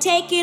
take it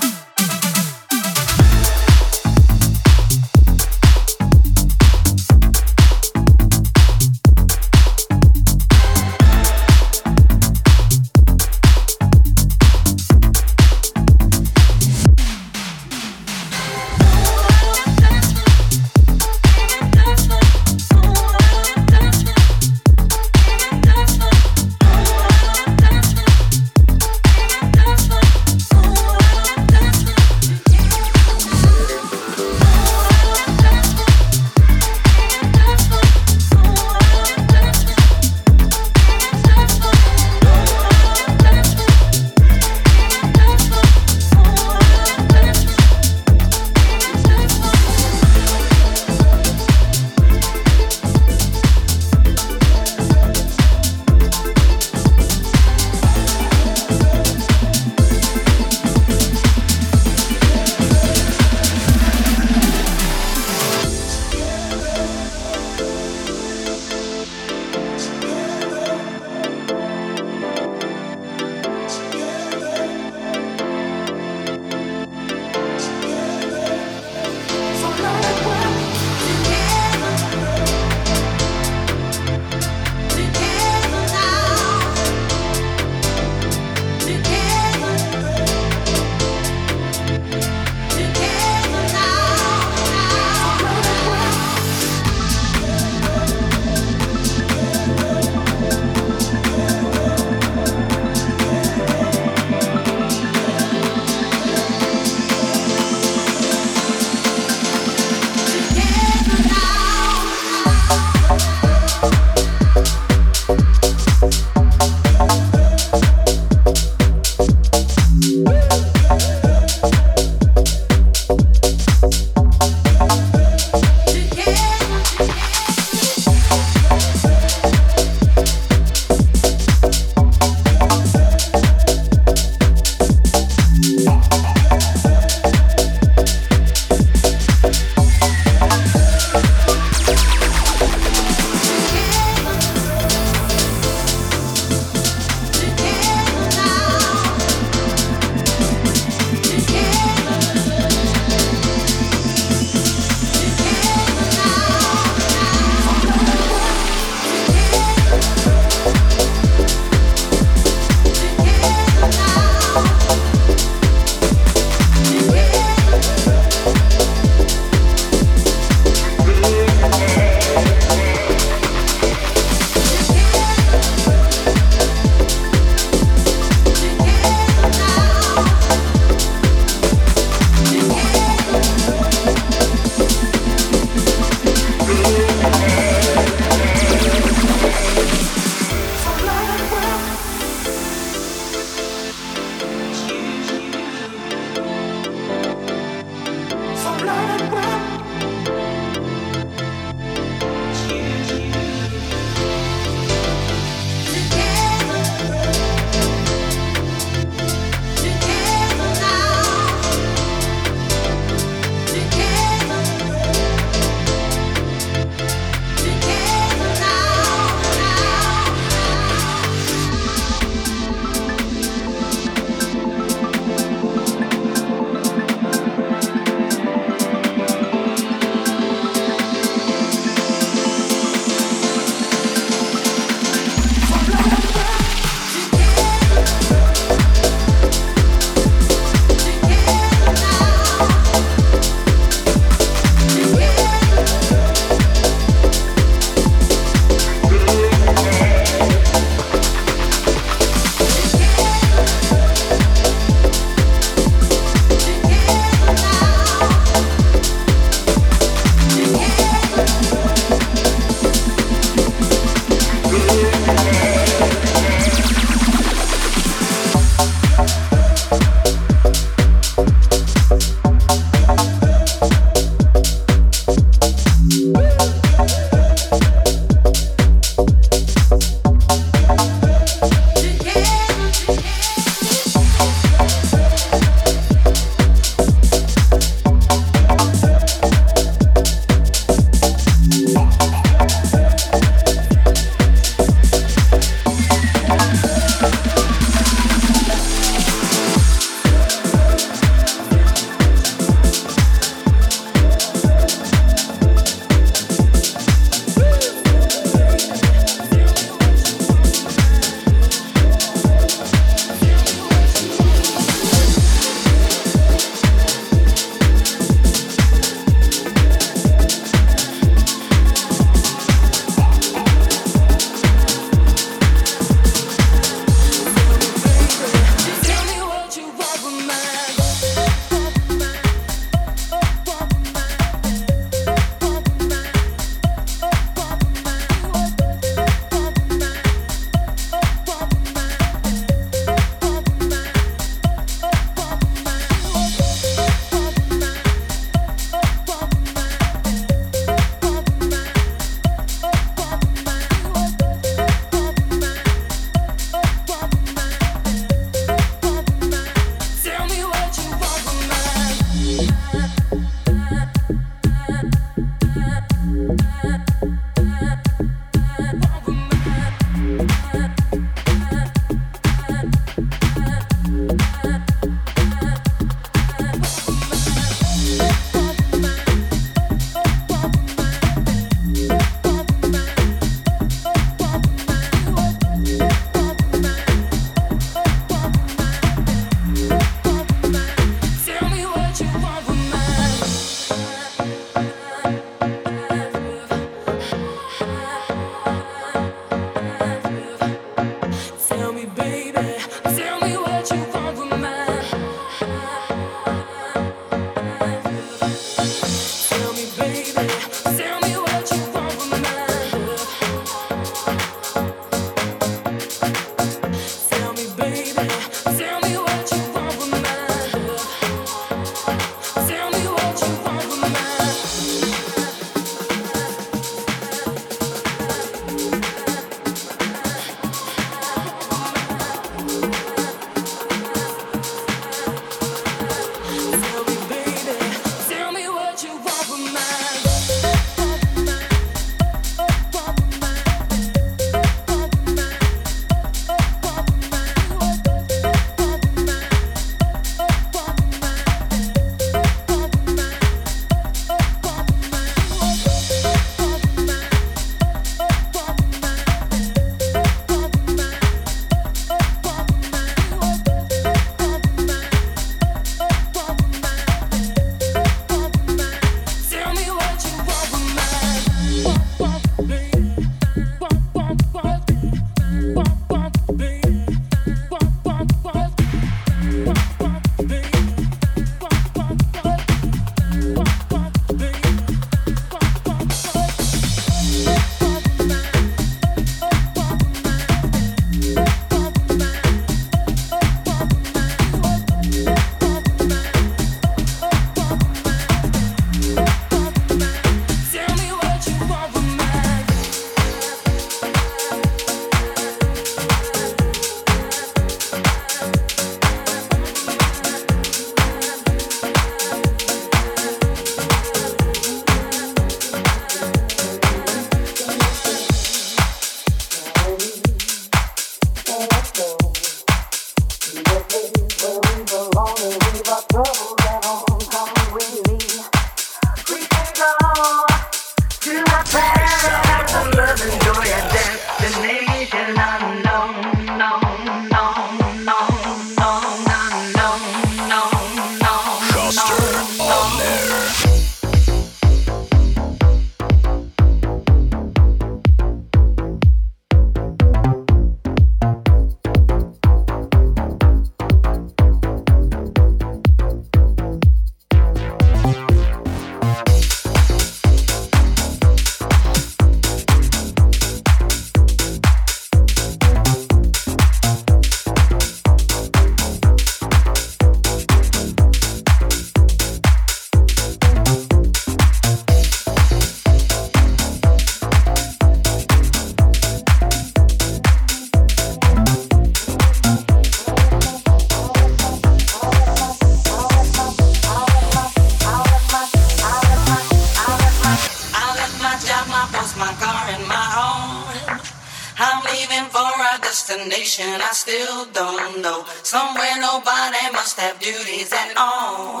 Somewhere nobody must have duties at all.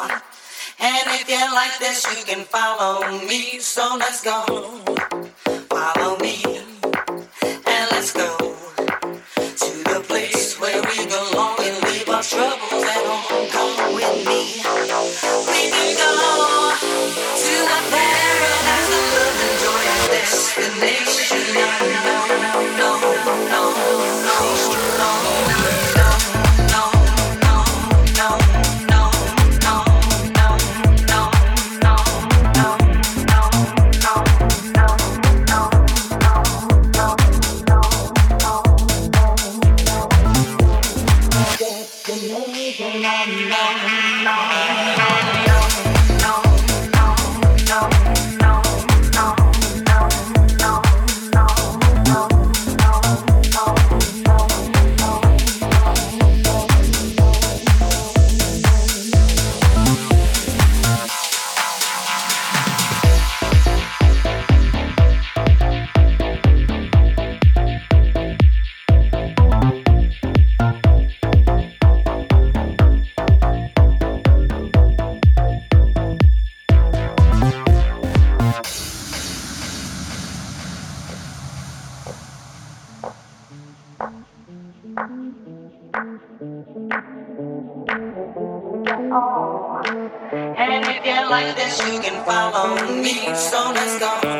And if you like this, you can follow me. So let's go. Follow me. And let's go to the place where we belong and leave our troubles at home. Come with me. We can go to the paradise of love and joy and destination. Destination So let's no.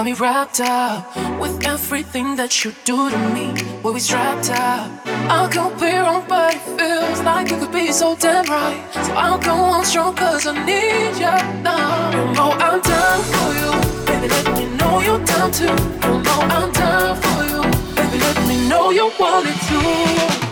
Got me wrapped up with everything that you do to me. When we strapped up, I could be wrong, but it feels like it could be so damn right. So I'll go on strong, cause I need you now. You know I'm down for you. Baby, let me know you're down too. You know I'm down for you. Baby, let me know you want it too.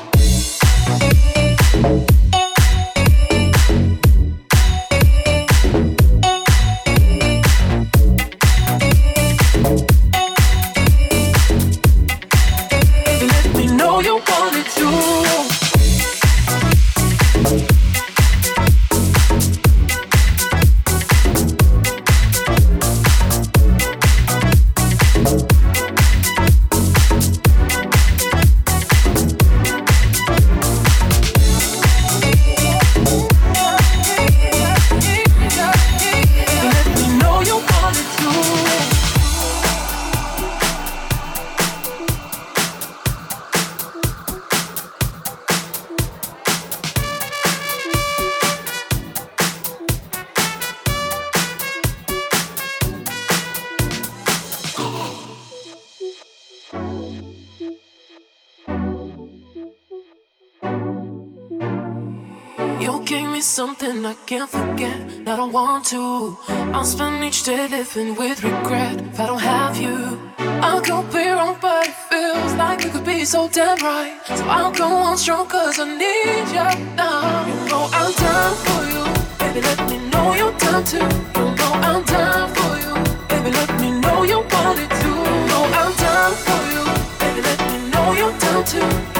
Can't forget. I don't want to. I'll spend each day living with regret if I don't have you. I could be wrong, but it feels like it could be so damn right. So I'll go on strong, cause I need you now. You know I'm down for you. Baby, let me know you're down too. You know I'm down for you. Baby, let me know you want it too. You know I'm down for you. Baby, let me know you're down too.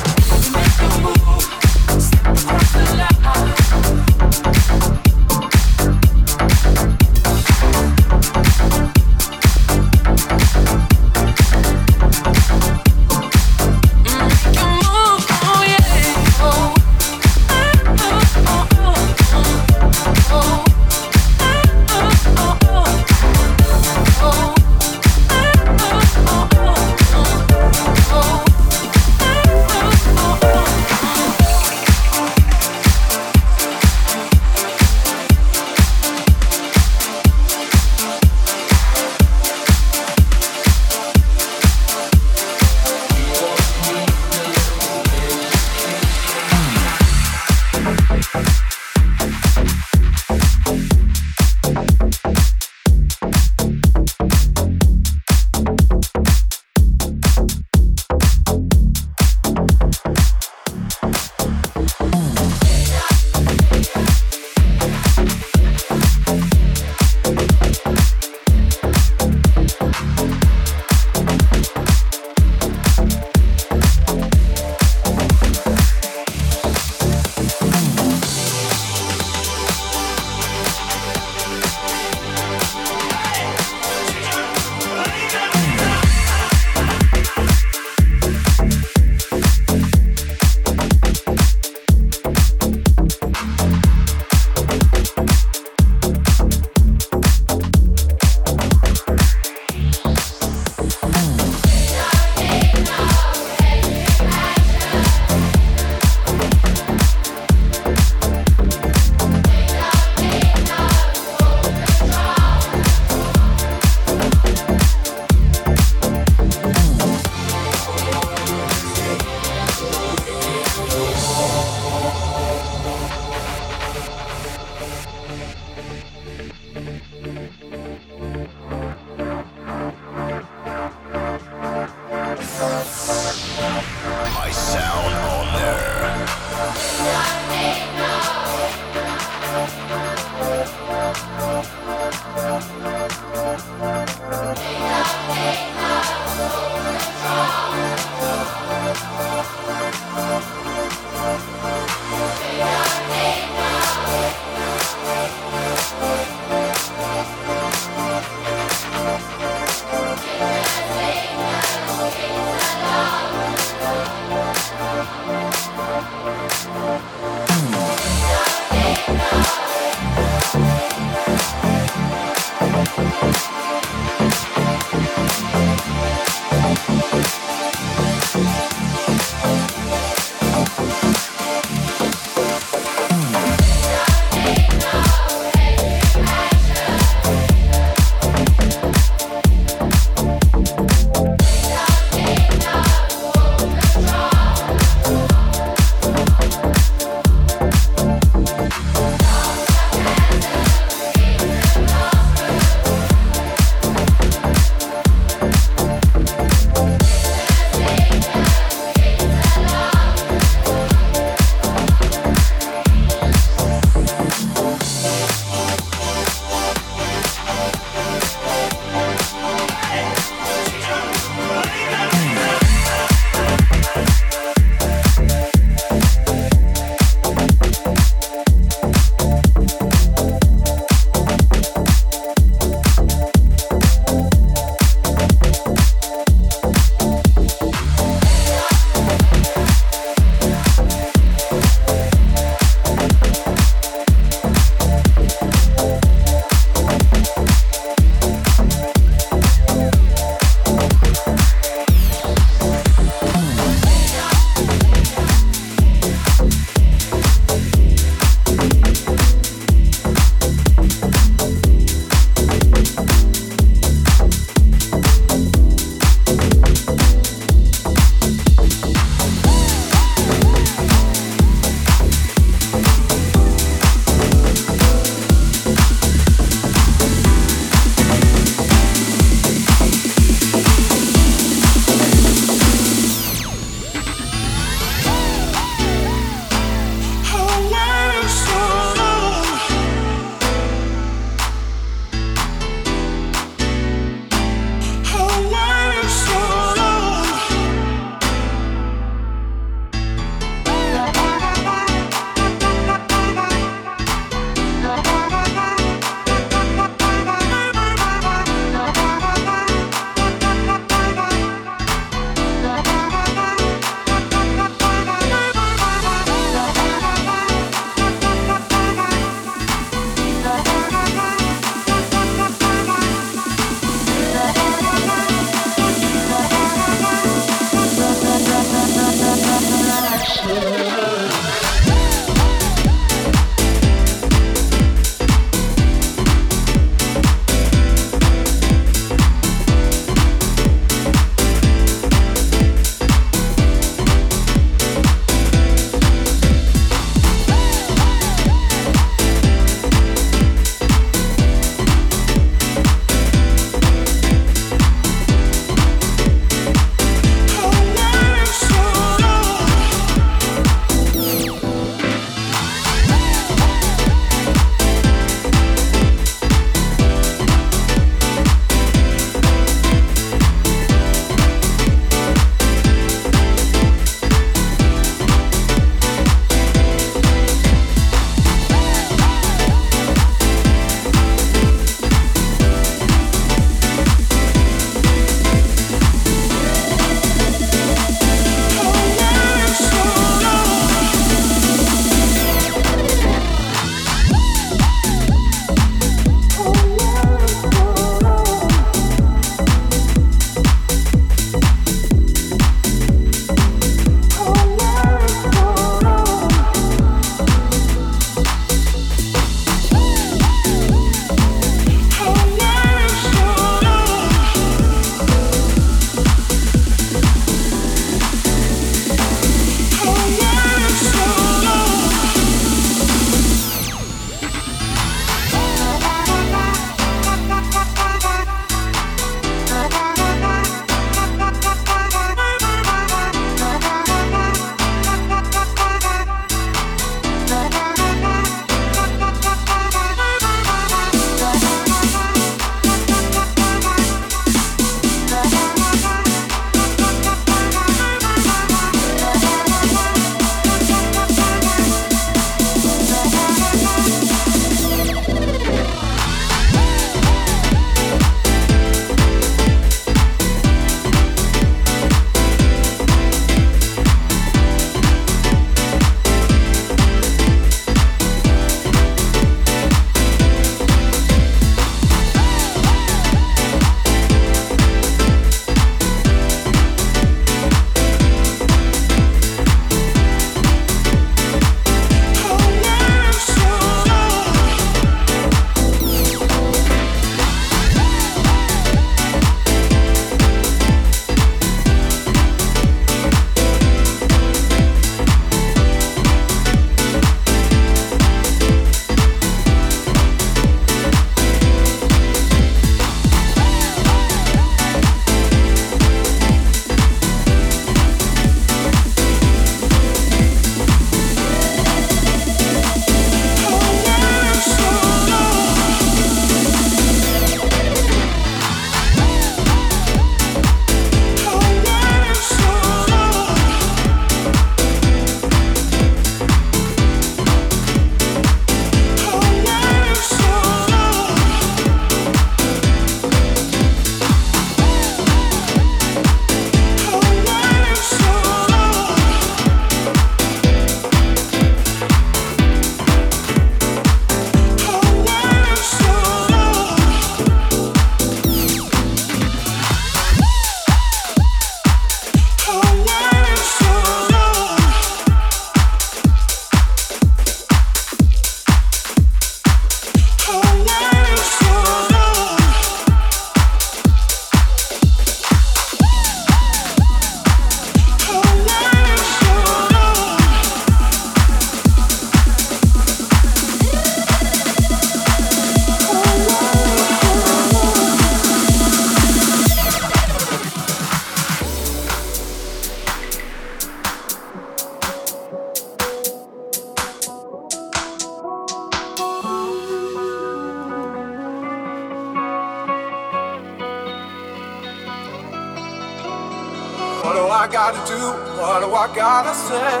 Gotta do? What do I gotta say?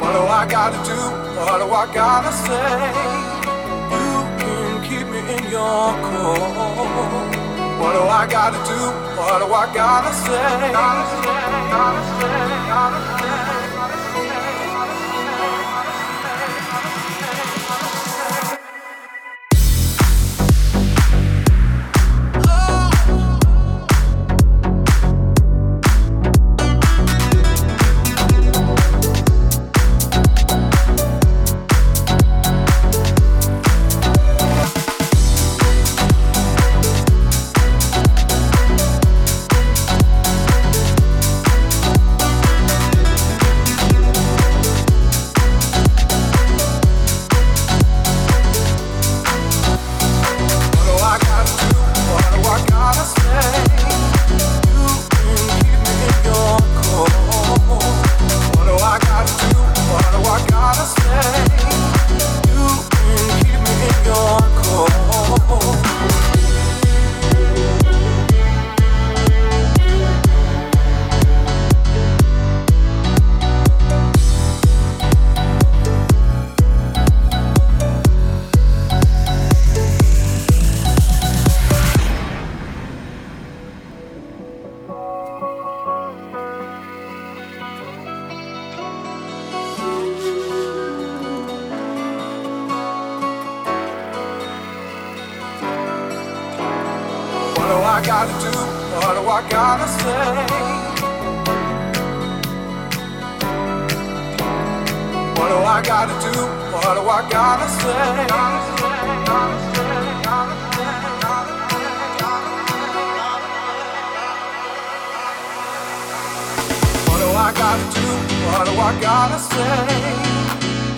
What do I gotta do? What do I gotta say? You can keep me in your core. What do I gotta do? What do I gotta say? Gotta say, gotta say, gotta say. gotta do? What do I gotta say? What do I gotta do? What do I gotta say? What do. I gotta do? What do I gotta say?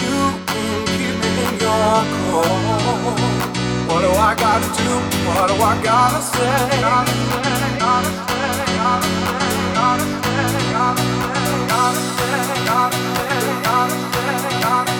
You can keep me in your core do I gotta do? What do I gotta say? Gotta say, gotta say, gotta say, gotta say, gotta say, gotta say, gotta say, gotta say, gotta say.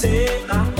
take. Tá? I